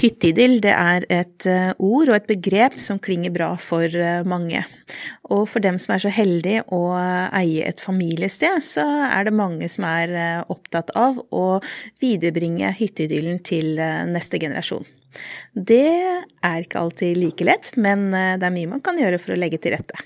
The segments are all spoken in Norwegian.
Hytteidyll det er et eh, ord og et begrep som klinger bra for eh, mange. Og for dem som er så heldige å eie et familiested, så er det mange som er eh, opptatt av å viderebringe hytteidyllen til neste generasjon. Det er ikke alltid like lett, men det er mye man kan gjøre for å legge til rette.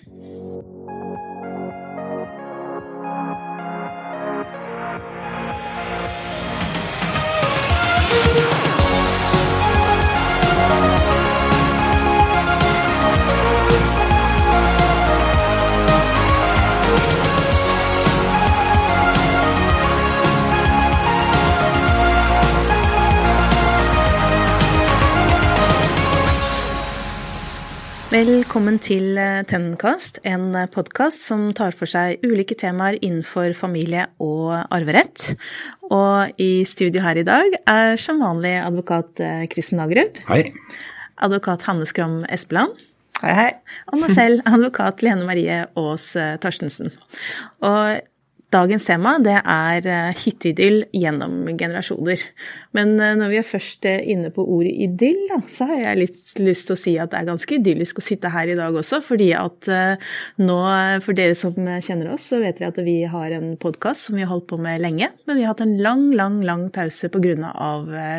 Velkommen til Tennencast, Tennenkast, en eh, podkast som tar for seg ulike temaer innenfor familie og arverett. Og i studio her i dag er som vanlig advokat eh, Kristen Nagerup. Hei. Advokat Hanne Skram Espeland. Hei, hei. Og meg selv, advokat Lene Marie Aas Torstensen. Og Dagens tema det er eh, hytteidyll gjennom generasjoner. Men eh, når vi er først eh, inne på ordet idyll, da, så har jeg litt lyst til å si at det er ganske idyllisk å sitte her i dag også. fordi at nå, for dere som kjenner oss, så vet dere at vi har en podkast som vi har holdt på med lenge. Men vi har hatt en lang, lang, lang pause pga.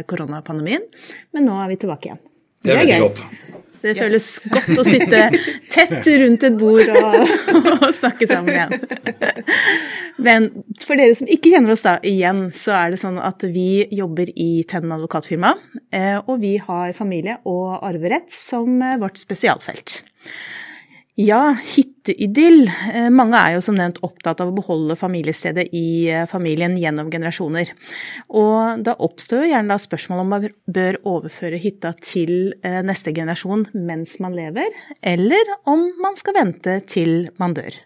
koronapandemien. Men nå er vi tilbake igjen. Det er, det er veldig godt. Det yes. føles godt å sitte tett rundt et bord og, og, snakke sammen igjen. Men for dere som ikke kjenner oss da, igjen, så er det sånn at vi jobber i Tennen advokatfirma. Eh, og vi har familie og arverett som vårt spesialfelt. Ja, hytteidyll. Eh, mange er jo som nevnt opptatt av å beholde familiestedet i eh, familien gjennom generasjoner. Og da oppstår jo gjerne da spørsmål om man bør overføre hytta til eh, neste generasjon mens man lever, eller om man skal vente til man dør.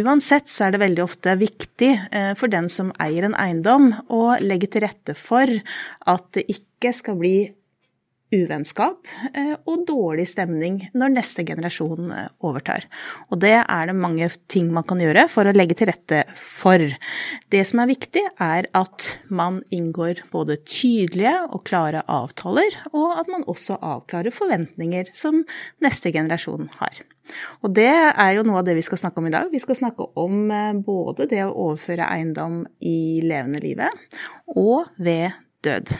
Uansett så er det veldig ofte viktig for den som eier en eiendom å legge til rette for at det ikke skal bli uvennskap eh, og dårlig stemning når neste generasjon eh, overtar. Og det er det mange ting man kan gjøre for å legge til rette for. Det som er viktig, er at man inngår både tydelige og klare avtaler, og at man også avklarer forventninger som neste generasjon har. Og det er jo noe av det vi skal snakke om i dag. Vi skal snakke om eh, både det å overføre eiendom i levende livet og ved død.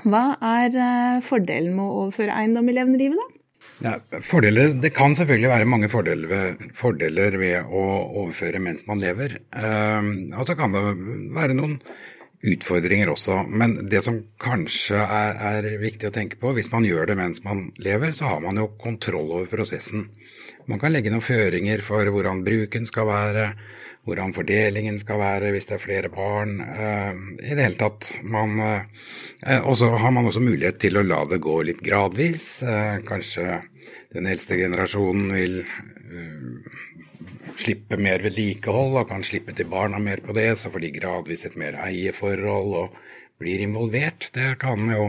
Hva er eh, fordelen med å overføre eiendom i levende livet, da? Ja, fordeler, det kan selvfølgelig være mange fordeler ved, fordeler ved å overføre mens man lever. Uh, og så kan det være noen utfordringer også. Men det som kanskje er, er, viktig å tenke på, hvis man gjør det mens man lever, så har man jo kontroll over prosessen. Man kan legge noen føringer for hvordan bruken skal være, hvordan fordelingen skal være hvis det er flere barn. Eh, I det hele tatt. Man, eh, og så har man også mulighet til å la det gå litt gradvis. Eh, kanskje den eldste generasjonen vil slippe mer vedlikehold og kan slippe til barna mer på det, så får de gradvis et mer eierforhold og blir involvert. Det kan jo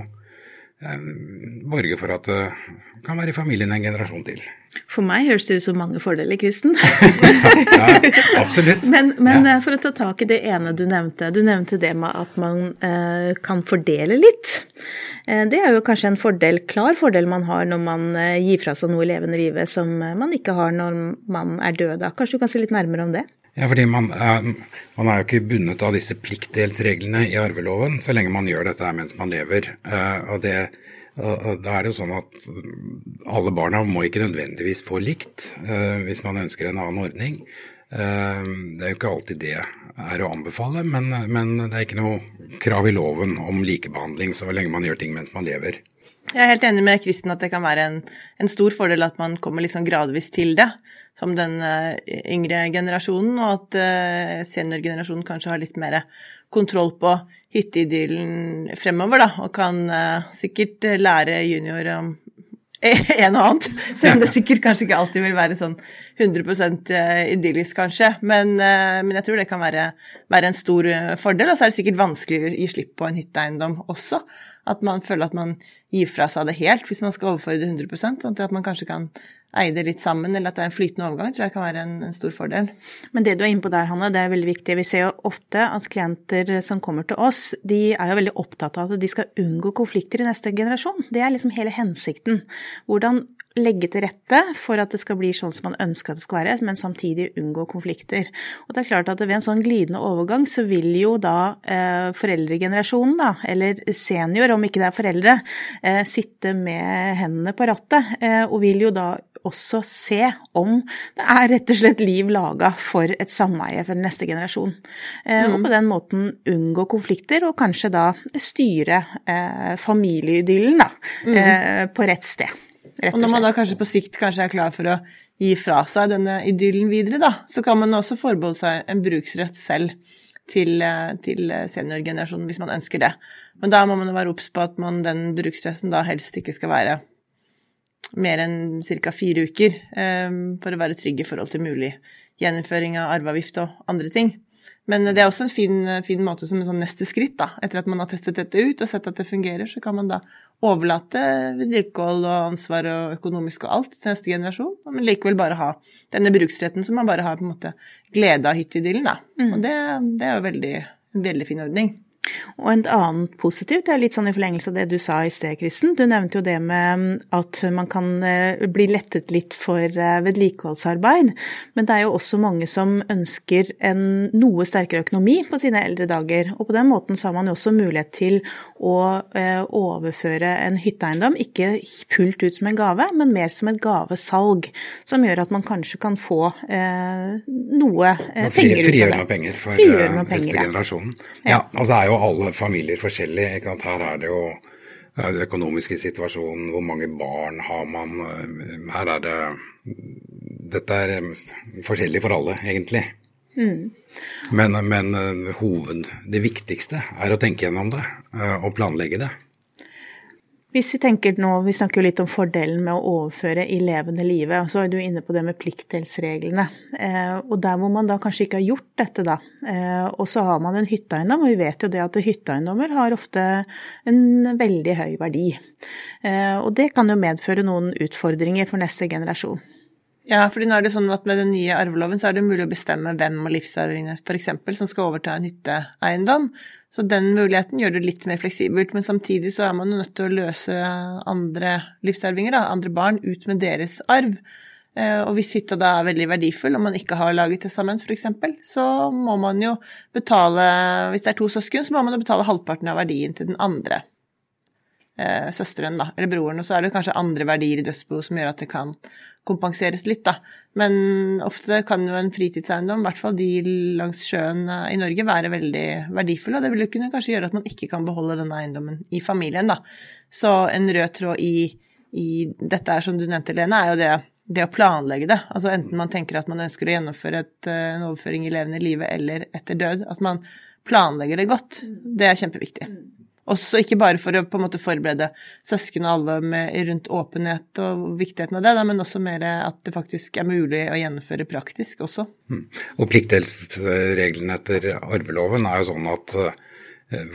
borge for at det kan være i familien en generasjon til. For meg høres det ut som mange fordeler, Kristen. ja, absolutt. Men, men ja. Eh, for å ta tak i det ene du nevnte. Du nevnte det med at man eh, kan fordele litt. Eh, det er jo kanskje en fordel, klar fordel man har når man eh, gir fra seg noe i levende livet som eh, man ikke har når man er død. Kanskje du kan si litt nærmere om det? Ja, fordi man man er, jo ikke bundet av disse pliktdelsreglene i arveloven så lenge man gjør dette mens man lever. Og det da er det jo sånn at alle barna må ikke nødvendigvis få likt uh, hvis man ønsker en annen ordning. Uh, det er jo ikke alltid det er å anbefale, men, men, det er ikke noe krav i loven om likebehandling så lenge man gjør ting mens man lever. Jeg er helt enig med Kristen at det kan være en, en stor fordel at man kommer liksom gradvis til det, som den uh, yngre generasjonen, og at seniorgenerasjonen kanskje har litt mer kontroll på hytteidyllen fremover, da, og kan uh, sikkert eh, lære junior om en og annet. Selv om det sikkert kanskje ikke alltid vil være sånn 100 eh, idyllisk, kanskje. Men, men, jeg tror det kan være, være, en stor fordel. Og så er det sikkert vanskelig å gi slipp på en hytteeiendom også. At man føler at man gir fra seg det helt hvis man skal overføre det 100% sånn at man kanskje kan eie litt sammen, eller at det er en flytende overgang, tror jeg kan være en, en stor fordel. Men det du er inne på der, Hanne, det er veldig viktig. Vi ser jo ofte at klienter som kommer til oss, de er jo veldig opptatt av at de skal unngå konflikter i neste generasjon. Det er liksom hele hensikten. Hvordan legge til rette for at det skal bli sånn som man ønsker at det skal være, men samtidig unngå konflikter. Og det er klart at ved en sånn glidende overgang så vil jo da eh, foreldregenerasjonen, da, eller senior om ikke det er foreldre, eh, sitte med hendene på rattet, eh, og vil jo da også se om det er rett og slett liv laga for et sameie for neste generasjon. Eh, mm. Og på den måten unngå konflikter, og kanskje da styre eh, familieidyllen da, mm. eh, på rett sted og, og når man da kanskje på sikt kanskje er klar for å gi fra seg denne idyllen videre, da, så kan man også forbeholde seg en bruksrett selv til, eh, til seniorgenerasjonen hvis man ønsker det. Men da må man jo være obs på at man, den bruksretten da helst ikke skal være mer enn ca. fire uker, um, for å være trygg i forhold til mulig gjeninnføring av arveavgift og andre ting. Men det er også en fin, fin måte som en sånn neste skritt, da. Etter at man har testet dette ut og sett at det fungerer, så kan man da overlate vedlikehold og ansvar og økonomisk og alt til neste generasjon, men likevel bare ha denne bruksretten som man bare har på en måte glede av hytteidyllen, da. Mm. Og det, det, er jo veldig, en veldig fin ordning. Og en annen positivt, det er litt sånn i forlengelse av det du sa i sted, Kristen. Du nevnte jo det med at man kan eh, bli lettet litt for eh, vedlikeholdsarbeid. Men det er jo også mange som ønsker en noe sterkere økonomi på sine eldre dager. Og på den måten så har man jo også mulighet til å eh, overføre en hytteeiendom, ikke fullt ut som en gave, men mer som et gavesalg. Som gjør at man kanskje kan få noe penger ut av det. Frigjøre noe penger for neste generasjon. Ja, og så er jo jo alle familier forskjellig. Her er det jo den økonomiske situasjonen, hvor mange barn har man. Her er det Dette er forskjellig for alle, egentlig. Mm. Men, men hoved, det viktigste er å tenke gjennom det og planlegge det. Hvis vi tenker nå, vi snakker jo litt om fordelen med å overføre i levende live, så er du inne på det med pliktdelsreglene. Eh, og der hvor man da kanskje ikke har gjort dette, da, eh, og så har man en hytteeiendom, og vi vet jo det at hytteeiendommer har ofte en veldig høy verdi. Eh, og det kan jo medføre noen utfordringer for neste generasjon. Ja, fordi nå er det sånn at med den nye arveloven så er det mulig å bestemme hvem av livsarvingene f.eks. som skal overta en hytteeiendom. Så den muligheten gjør det litt mer fleksibelt, men samtidig så er man jo nødt til å løse andre livsarvinger, da, andre barn, ut med deres arv. Eh, og hvis hytta da er veldig verdifull, og man ikke har laget testament f.eks., så må man jo betale Hvis det er to søsken, så må man jo betale halvparten av verdien til den andre eh, søsteren, da, eller broren. Og så er det kanskje andre verdier i dødsboet som gjør at det kan kompenseres litt, da. Men ofte kan jo en fritidseiendom, i hvert fall de langs sjøen eh, i Norge, være veldig verdifulle, og det vil jo kunne kanskje gjøre at man ikke kan beholde denne eiendommen i familien, da. Så en rød tråd i, i dette er, som du nevnte, Lene, er jo det, det å planlegge det. Altså enten man tenker at man ønsker å gjennomføre et, eh, en overføring i levende live eller etter død, at man planlegger det godt. Det er kjempeviktig. Også ikke bare for å på en måte forberede søsken og alle med, rundt åpenhet og viktigheten av det, da, men også mer at det faktisk er mulig å gjennomføre praktisk også. Mm. Og pliktdelsreglene etter arveloven er jo sånn at uh,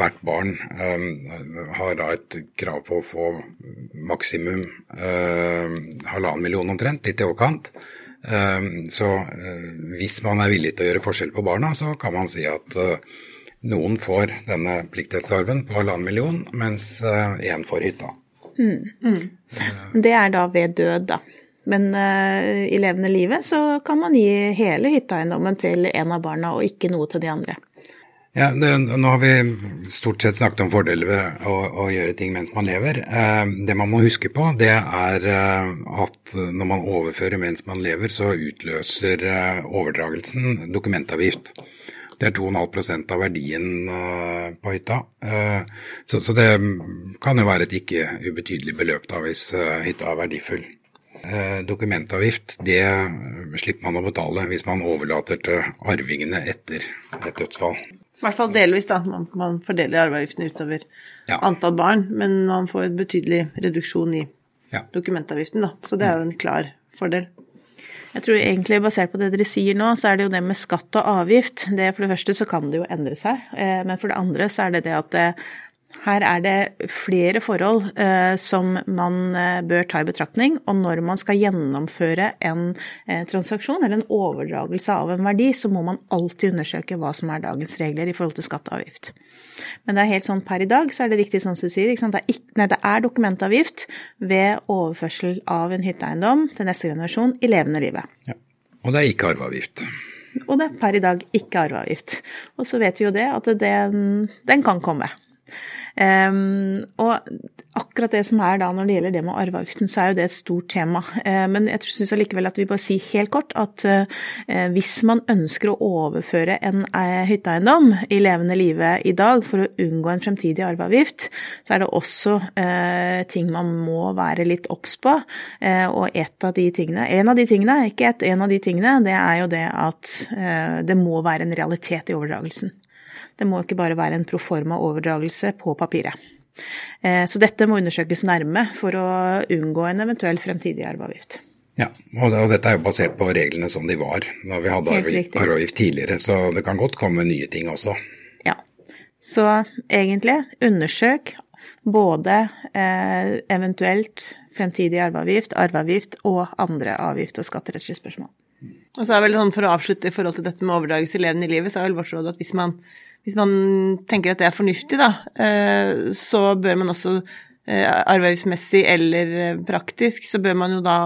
hvert barn uh, har da et krav på å få maksimum uh, halvannen million omtrent, litt i overkant. Så hvis man er villig til å gjøre forskjell på barna, så kan man si at noen får denne pliktdelsarven på halvannen million, mens én får hytta. Mm. Mm. Det er da ved død, da. Men uh, i levende livet så kan man gi hele hytteeiendommen til en av barna, og ikke noe til de andre. Ja, det, Nå har vi stort sett snakket om fordeler ved å, å gjøre ting mens man lever. Eh, det man må huske på, det er eh, at når man overfører mens man lever, så utløser eh, overdragelsen dokumentavgift. Det er 2,5 av verdien uh, på hytta. Uh, så, så, det kan jo være et ikke ubetydelig beløp da, hvis uh, hytta er verdifull. Dokumentavgift det slipper man å betale hvis man overlater til arvingene etter et dødsfall. I hvert fall delvis, da. Man, man fordeler arveavgiften utover ja. antall barn, men man får en betydelig reduksjon i ja. dokumentavgiften, da. Så det er jo en klar fordel. Jeg tror egentlig basert på det dere sier nå, så er det jo det med skatt og avgift. Det For det første så kan det jo endre seg, eh, men for det andre så er det det at Her er det flere forhold eh, som man eh, bør ta i betraktning, og når man skal gjennomføre en eh, transaksjon eller en overdragelse av en verdi, så må man alltid undersøke hva som er dagens regler i forhold til skatt og avgift. Men det er helt sånn per i dag så er det riktig sånn som du sier, det er, ikke, nei, det er dokumentavgift ved overførsel av en hytteeiendom til neste generasjon i levende livet. Ja. Og det er ikke arveavgift. Og det er per i dag ikke arveavgift. Og så vet vi jo det at den, den kan komme. Um, og akkurat det som er da når det gjelder det med arveavgiften, så er jo det et stort tema. Uh, men jeg syns allikevel at vi bare sier helt kort at uh, hvis man ønsker å overføre en uh, hytteeiendom i levende live i dag for å unngå en fremtidig arveavgift, så er det også ting man må være litt obs på. og et av de tingene, en av de tingene, ikke et, en av de tingene, det er jo det at det må være en realitet i overdragelsen. Det må ikke bare være en proforma overdragelse på papiret. Eh, så dette må undersøkes nærme for å unngå en eventuell fremtidig arveavgift. Ja, og dette er jo basert på reglene som de var da vi hadde arveavgift tidligere, så det kan godt komme nye ting også. Ja, så egentlig undersøk både eh, eventuelt fremtidig arveavgift, arveavgift og andre avgift- og skatterettslige spørsmål. Og så er vel sånn For å avslutte i forhold til dette med overdragelse i levende i livet, så er vel vårt råd at hvis man hvis man tenker at det er fornuftig, da, eh, så bør man også arveavgiftsmessig arbeidsmessig eller eh, praktisk, så bør man jo da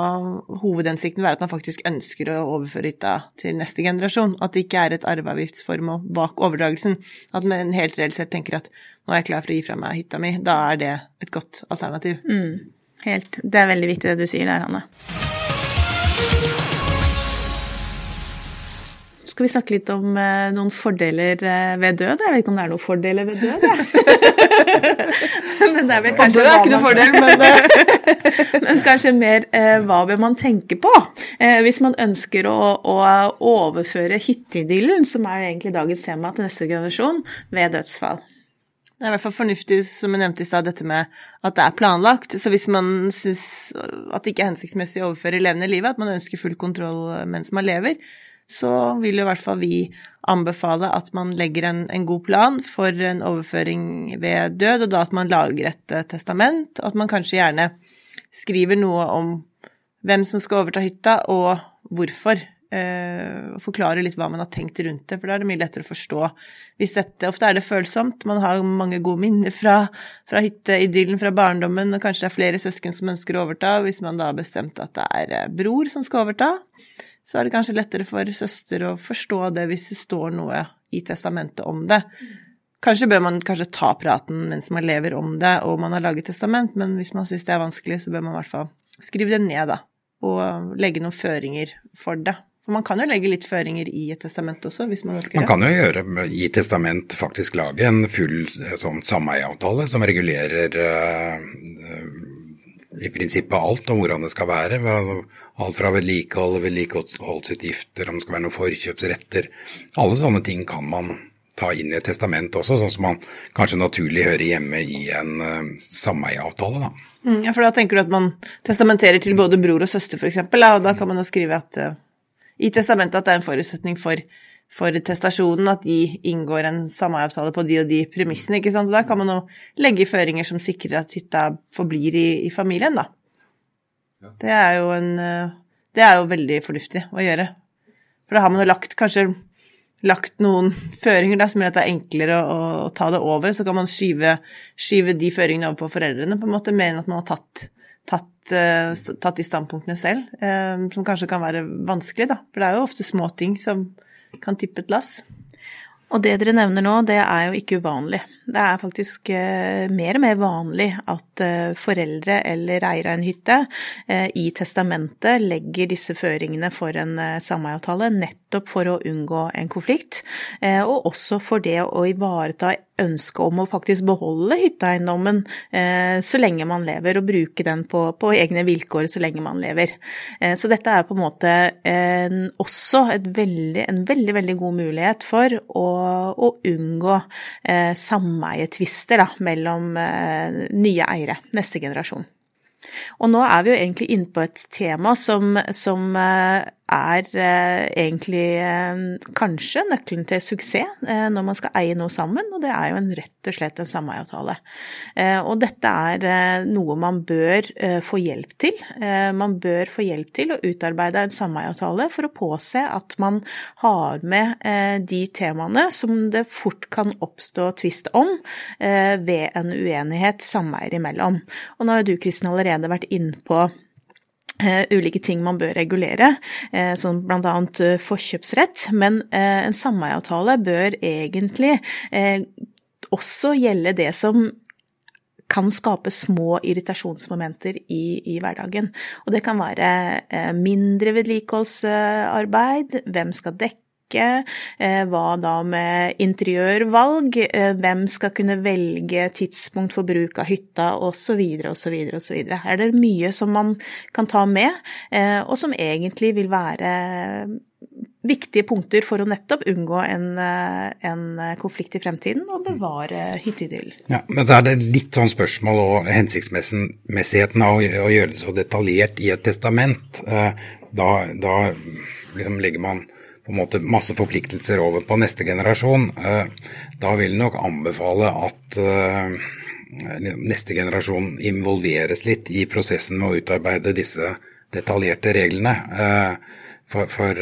Hovedhensikten være at man faktisk ønsker å overføre hytta til neste generasjon. At det ikke er et arveavgiftsformål bak overdragelsen. At man helt reelt sett tenker at nå er jeg klar for å gi fra meg hytta mi. Da er det et godt alternativ. Mm, helt. Det er veldig viktig det du sier der, Hanne. Skal vi snakke litt om eh, noen fordeler eh, ved død. Jeg vet ikke om det er noen fordeler ved død, men det er vel kanskje er ikke noen fordel, men, men kanskje mer eh, hva bør man tenke på eh, hvis man ønsker å, å overføre hytteidyllen, som er egentlig dagens tema, til neste generasjon ved dødsfall. Det er i hvert fall fornuftig, som jeg nevnte i stad, dette med at det er planlagt. Så hvis man syns at det ikke er hensiktsmessig å overføre levende livet, at man ønsker full kontroll mens man lever, så vil jo i hvert fall vi anbefale at man legger en, en, god plan for en overføring ved død, og da at man lager et uh, testament, og at man kanskje gjerne skriver noe om hvem som skal overta hytta, og hvorfor. Eh, forklare litt hva man har tenkt rundt det, for da er det mye lettere å forstå. Hvis dette, Ofte er det følsomt, man har mange gode minner fra, fra hytteidyllen fra barndommen, og kanskje det er flere søsken som ønsker å overta. Hvis man da har bestemt at det er eh, bror som skal overta, så er det kanskje lettere for søster å forstå det hvis det står noe i testamentet om det. Kanskje bør man kanskje ta praten mens man lever om det og man har laget testament, men hvis man syns det er vanskelig, så bør man i hvert fall skrive det ned, da, og legge noen føringer for det. For man kan jo legge litt føringer i et testament også, hvis man ønsker det. Man kan jo gjøre i testament faktisk lage en full eh, sånn sameieavtale som regulerer uh, i prinsippet alt om hvordan det skal være. Alt fra vedlikehold, vedlikeholdsutgifter, om det skal være noen forkjøpsretter. Alle sånne ting kan man ta inn i et testament også, sånn som man kanskje naturlig hører hjemme i en uh, sameieavtale. Da. Mm, ja, for da tenker du at man testamenterer til både bror og søster, f.eks., og da kan man jo skrive at uh, i testamentet at det er en forutsetning for for testasjonen at de inngår en sameavtale på de og de premissene. ikke sant? Og Da kan man jo legge føringer som sikrer at hytta forblir i, i familien, da. Ja. Det, er jo en, det er jo veldig fornuftig å gjøre. For da har man jo lagt kanskje lagt noen føringer da, som gjør at det er enklere å, å, ta det over. Så kan man skyve, skyve, de føringene over på foreldrene, på en måte, mer enn at man har tatt, tatt, uh, tatt de standpunktene selv. Uh, som kanskje kan være vanskelig, da. For det er jo ofte små ting som kan tippe et lass. Og det dere nevner nå, det er jo ikke uvanlig. Det er faktisk eh, mer og mer vanlig at eh, foreldre eller eiere av en hytte eh, i testamentet legger disse føringene for en sameieavtale, sameiavtale, nettopp for å unngå en konflikt, eh, og også for det å ivareta ønske om å faktisk beholde hytteeiendommen eh, så lenge man lever, og bruke den på, på, egne vilkår så lenge man lever. Eh, så dette er på en måte en, også veldig, en veldig, veldig god mulighet for å, å unngå sameietvister mellom nye eiere, neste generasjon. Og nå er vi jo egentlig inne på et tema som, som, er egentlig kanskje nøkkelen til suksess når man skal eie noe sammen, og det er jo en, rett og slett en sameieavtale. Og dette er noe man bør få hjelp til. Man bør få hjelp til å utarbeide en sameieavtale for å påse at man har med de temaene som det fort kan oppstå tvist om ved en uenighet sameier imellom. Og nå har du, Kristin, allerede vært inne på ulike ting man bør regulere, uh, som bl.a. Uh, forkjøpsrett. Men en sameieavtale bør egentlig også gjelde det som kan skape små irritasjonsmomenter i, i hverdagen. Og det kan være mindre vedlikeholdsarbeid, hvem skal dekke dekke? Eh, hva da med interiørvalg? Eh, hvem skal kunne velge tidspunkt for bruk av hytta, osv., osv., osv. Her er det mye som man kan ta med, eh, og som egentlig vil være viktige punkter for å nettopp unngå en, en konflikt i fremtiden og bevare hytteidyllen. Ja, men så er det litt sånn spørsmål og hensiktsmessigheten av å, å gjøre det så detaljert i et testament. Da, da liksom legger man på en måte masse forpliktelser over på neste generasjon, eh, da vil jeg nok anbefale at eh, neste generasjon involveres litt i prosessen med å utarbeide disse detaljerte reglene. Eh, for, for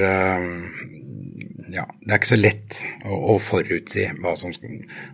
ja, det er ikke så lett å, forutsi som,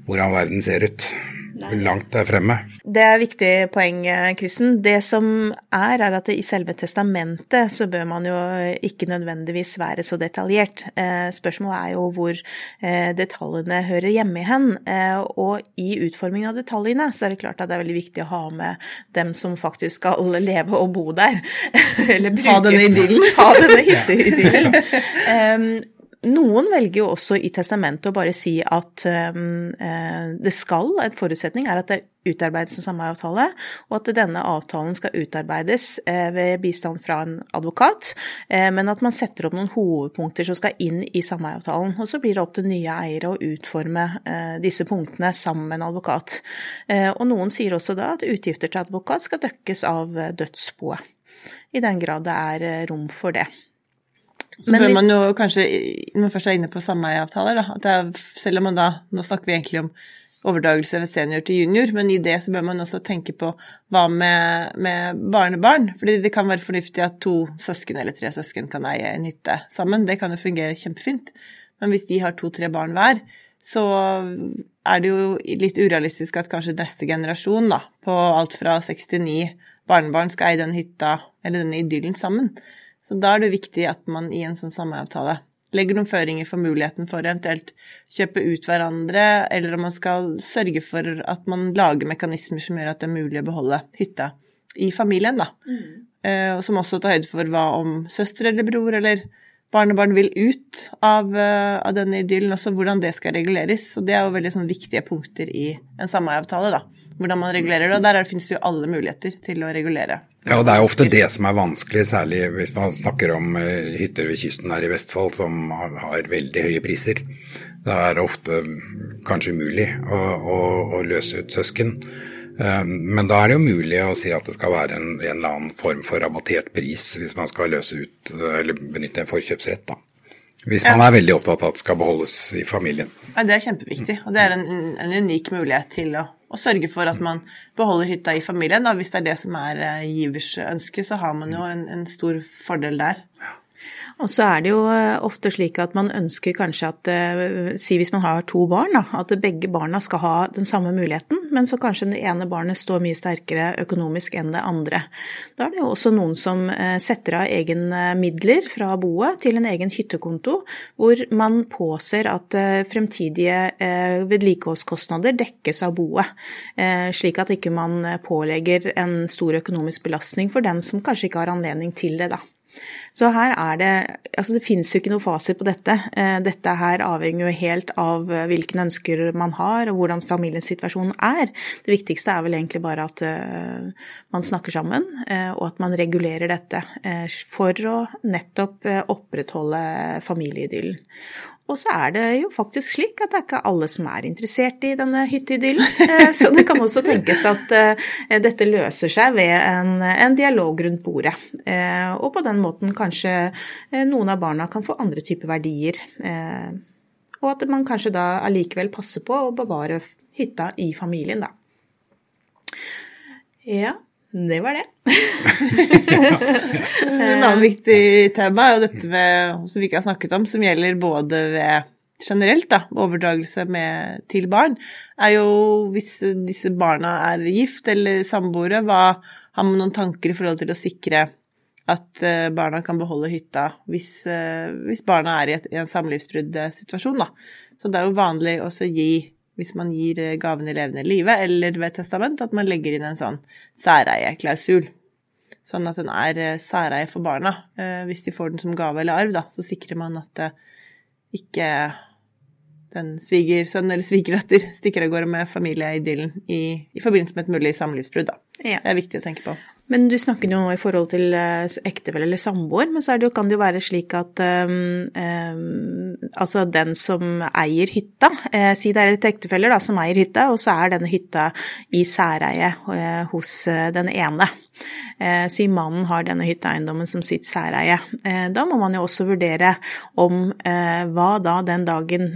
hvordan verden ser ut. Nei. langt det er fremme. Det er et viktig poeng, Kristen. Det som er, er at i selve testamentet så bør man jo ikke nødvendigvis være så detaljert. Eh, spørsmålet er jo hvor eh, detaljene hører hjemme hen. Eh, og i utformingen av detaljene så er det klart at det er veldig viktig å ha med dem som faktisk skal leve og bo der. Eller bruke Ha denne idyllen. Ha denne hytteidyllen. Noen velger jo også i testamentet å bare si at um, eh, det skal, en forutsetning er at det utarbeides en sameieavtale, og at denne avtalen skal utarbeides eh, ved bistand fra en advokat, eh, men at man setter opp noen hovedpunkter som skal inn i sameieavtalen. Og så blir det opp til nye eiere å utforme disse punktene sammen med en advokat. Og noen sier også da at utgifter til advokat skal dekkes av dødsboet, i den grad det er rom for det. Så bør man jo kanskje, når man først er inne på sameieavtaler, at er, selv om man da Nå snakker vi egentlig om overdragelse ved senior til junior, men i det så bør man også tenke på hva med, med barnebarn? Fordi det kan være fornuftig at to søsken eller tre søsken kan eie en hytte sammen. Det kan jo fungere kjempefint. Men hvis de har to-tre barn hver, så er det jo litt urealistisk at kanskje neste generasjon, da, på alt fra 69 barnebarn, skal eie den hytta eller denne idyllen sammen. Så da er det viktig at man i en sånn sameavtale legger noen føringer for muligheten for eventuelt kjøpe ut hverandre, eller om man skal sørge for at man lager mekanismer som gjør at det er mulig å beholde hytta i familien, da. Mm. Eh, som også tar høyde for hva om søster eller bror eller barnebarn vil ut av, uh, av denne idyllen, også hvordan det skal reguleres. Og det er jo veldig sånn, viktige punkter i en sameavtale, da. Hvordan man regulerer det. Og der finnes det jo alle muligheter til å regulere. Ja, og det er jo ofte det som er vanskelig, særlig hvis man snakker om uh, hytter ved kysten her i Vestfold som har, veldig høye priser. Det er ofte kanskje umulig å, å, å løse ut søsken. Ehm, men da er det jo mulig å si at det skal være en, en eller annen form for rabattert pris hvis man skal løse ut eller benytte en forkjøpsrett. da. Hvis man er veldig opptatt av at det skal beholdes i familien. Ja, Det er kjempeviktig, og det er en, en unik mulighet til å, å, sørge for at man beholder hytta i familien. Da. Hvis det er det som er eh, givers ønske, så har man jo en, en stor fordel der. Ja. Og så er det jo eh, ofte slik at man ønsker kanskje at eh, Si hvis man har to barn, da, at begge barna skal ha den samme muligheten, men så kanskje det ene barnet står mye sterkere økonomisk enn det andre. Da er det jo også noen som eh, setter av egen midler fra boet til en egen hyttekonto, hvor man påser at fremtidige vedlikeholdskostnader dekkes av boet, slik at ikke man pålegger en stor økonomisk belastning for den som kanskje ikke har anledning til det, da. Så her er det Altså det fins jo ikke noe fasit på dette. Eh, dette her avhenger jo helt av eh, hvilke ønsker man har og hvordan familiens situasjon er. Det viktigste er vel egentlig bare at eh, man snakker sammen, og at man regulerer dette for å nettopp opprettholde familieidyllen. Og så er det jo faktisk slik at det er ikke alle som er interessert i denne hytteidyllen. Eh, så det kan også tenkes at eh, dette løser seg ved en, en dialog rundt bordet. Eh, og på den måten kanskje noen av barna kan få andre typer verdier. Og at man kanskje da allikevel passer på å bevare hytta i familien, da. Ja, det var det. en annen viktig tema er jo dette med, som vi ikke har snakket om, som gjelder både ved generelt, da, overdragelse med, til barn, er jo hvis disse barna er gift eller samboere, hva har man noen tanker i forhold til å sikre at eh, barna kan beholde hytta hvis, eh, hvis barna er i, et, i en samlivsbruddsituasjon, da. Så det er jo vanlig også gi hvis man gir gavene gaven i levende live, eller ved testament, at man legger inn en sånn særeieklausul. Sånn at den er eh, særeie for barna. Eh, hvis de får den som gave eller arv, da, så sikrer man at ikke den svigersønn eller svigerdatter stikker av gårde med familieidyllen i, i, forbindelse med et mulig samlivsbrudd. Da. Ja. Det er viktig å tenke på. Men du snakker jo nå i forhold til eh, ektefelle eller samboer, men så det, kan det jo være slik at um, um, altså den som eier hytta, eh, si det er et ektefeller da, som eier hytta, og så er denne hytta i særeie eh, hos den ene. Eh, si mannen har denne hytteeiendommen som sitt særeie. Eh, da må man jo også vurdere om eh, hva da den dagen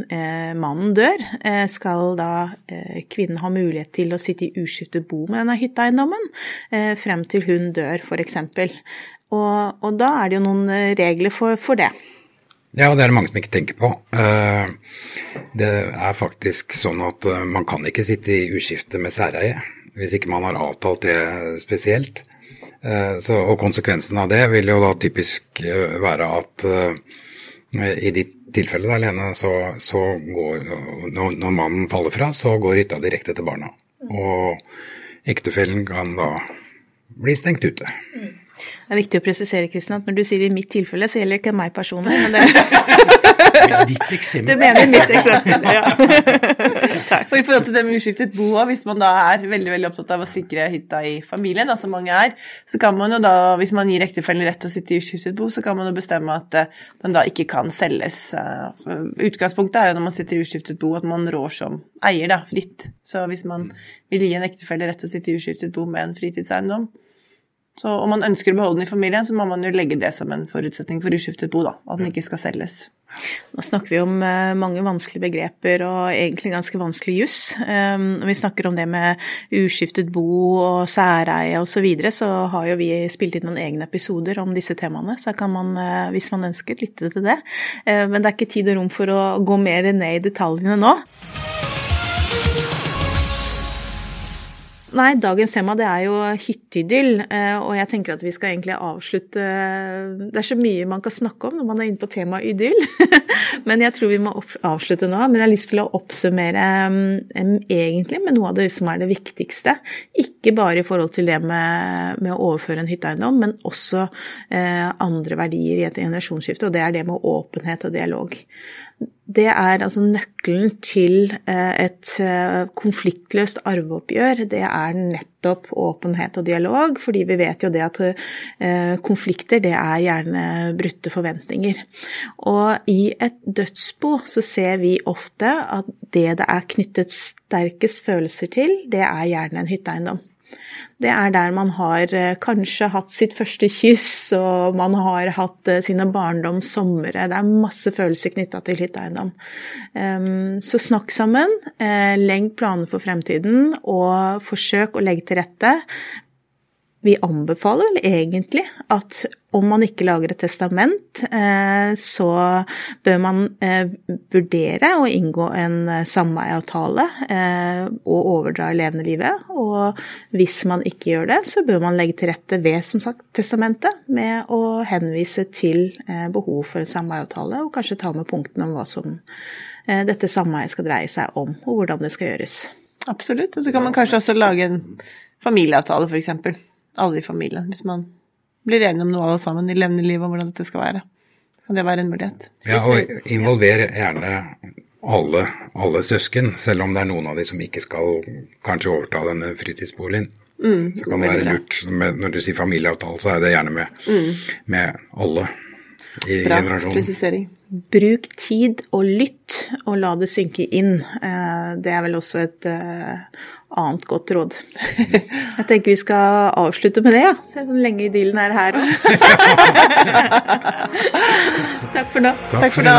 mannen dør, skal da kvinnen ha mulighet til å sitte i uskiftet bo med denne hytteeiendommen frem til hun dør, f.eks. Og, og da er det jo noen regler for, for det. Ja, det er det mange som ikke tenker på. Det er faktisk sånn at man kan ikke sitte i uskifte med særeie hvis ikke man har avtalt det spesielt. Eh, så, og konsekvensen av det vil jo da typisk eh, være at uh, i ditt tilfelle, da, Lene, så, så går når, når, mannen faller fra, så går hytta direkte til barna. Og ektefellen kan da bli stengt ute. Mm. Det er viktig å presisere Kristian, at når du sier i mitt tilfelle, så gjelder det ikke meg personlig. men det... ditt eksempel. Du mener mitt eksempel, ja. og I forhold til det med uskiftet bo, hvis man da er veldig veldig opptatt av å sikre hytta i familien, da, som mange er, så kan man jo da, hvis man gir ektefellen rett til å sitte i uskiftet bo, så kan man jo bestemme at uh, den da ikke kan selges. Uh, utgangspunktet er jo når man sitter i uskiftet bo, at man rår som eier, da, fritt. Så hvis man vil gi en ektefelle rett til å sitte i uskiftet bo med en fritidseiendom, så om man ønsker å beholde den i familien, så må man jo legge det som en forutsetning for uskiftet bo, da, at den ikke skal selges. Nå snakker vi om eh, mange vanskelige begreper og egentlig ganske vanskelig juss. Ehm, vi snakker om det med uskiftet bo og særeie osv., så, videre, så har jo vi spilt inn noen egne episoder om disse temaene, så kan man, eh, hvis man ønsker, lytte til det. Eh, men det er ikke tid og rom for å gå mer ned i detaljene nå. Nei, dagens tema det er jo hytteidyll, eh, og jeg tenker at vi skal egentlig avslutte Det er så mye man kan snakke om når man er inne på temaet idyll, men jeg tror vi må avslutte nå. Men jeg har lyst til å oppsummere um, egentlig med noe av det som er det viktigste. Ikke bare i forhold til det med, med å overføre en hytteeiendom, men også uh, andre verdier i et generasjonsskifte, og det er det med åpenhet og dialog det er altså nøkkelen til eh, et eh, konfliktløst arveoppgjør. Det er nettopp åpenhet og dialog, fordi vi vet jo det at eh, konflikter det er gjerne brutte forventninger. Og i et dødsbo så ser vi ofte at det det er knyttet sterkest følelser til, det er gjerne en hytteeiendom. Det er der man har eh, kanskje hatt sitt første kyss, og man har hatt eh, sine barndomssomre. Det er masse følelser knytta til hytteeiendom. Så snakk sammen, eh, legg planer for fremtiden, og forsøk å legge til rette vi anbefaler vel egentlig at om man ikke lager et testament, eh, så bør man eh, vurdere å inngå en eh, sameieavtale og overdra levende livet. Og hvis man ikke gjør det, så bør man legge til rette ved som sagt testamentet med å henvise til behov for en sameieavtale, og kanskje ta med punktene om hva som dette sameiet skal dreie seg om, og hvordan det skal gjøres. Absolutt. Og så kan man kanskje også lage en familieavtale, f.eks alle i familien, hvis man blir enige om noe alle sammen i levende liv om hvordan dette skal være. Kan det være en mulighet? Ja, og involver gjerne alle, alle, søsken, selv om det er noen av de som ikke skal kanskje overta denne fritidsboligen. Mm, så kan det være lurt. Når du sier familieavtale, så er det gjerne med, mm. med alle. Bra presisering. Bruk tid og lytt, og la det synke inn. Eh, Det er vel også et eh, annet godt råd. Jeg tenker vi skal avslutte med det, ja. Se hvor lenge idyllen er her. Takk for nå. Takk for nå.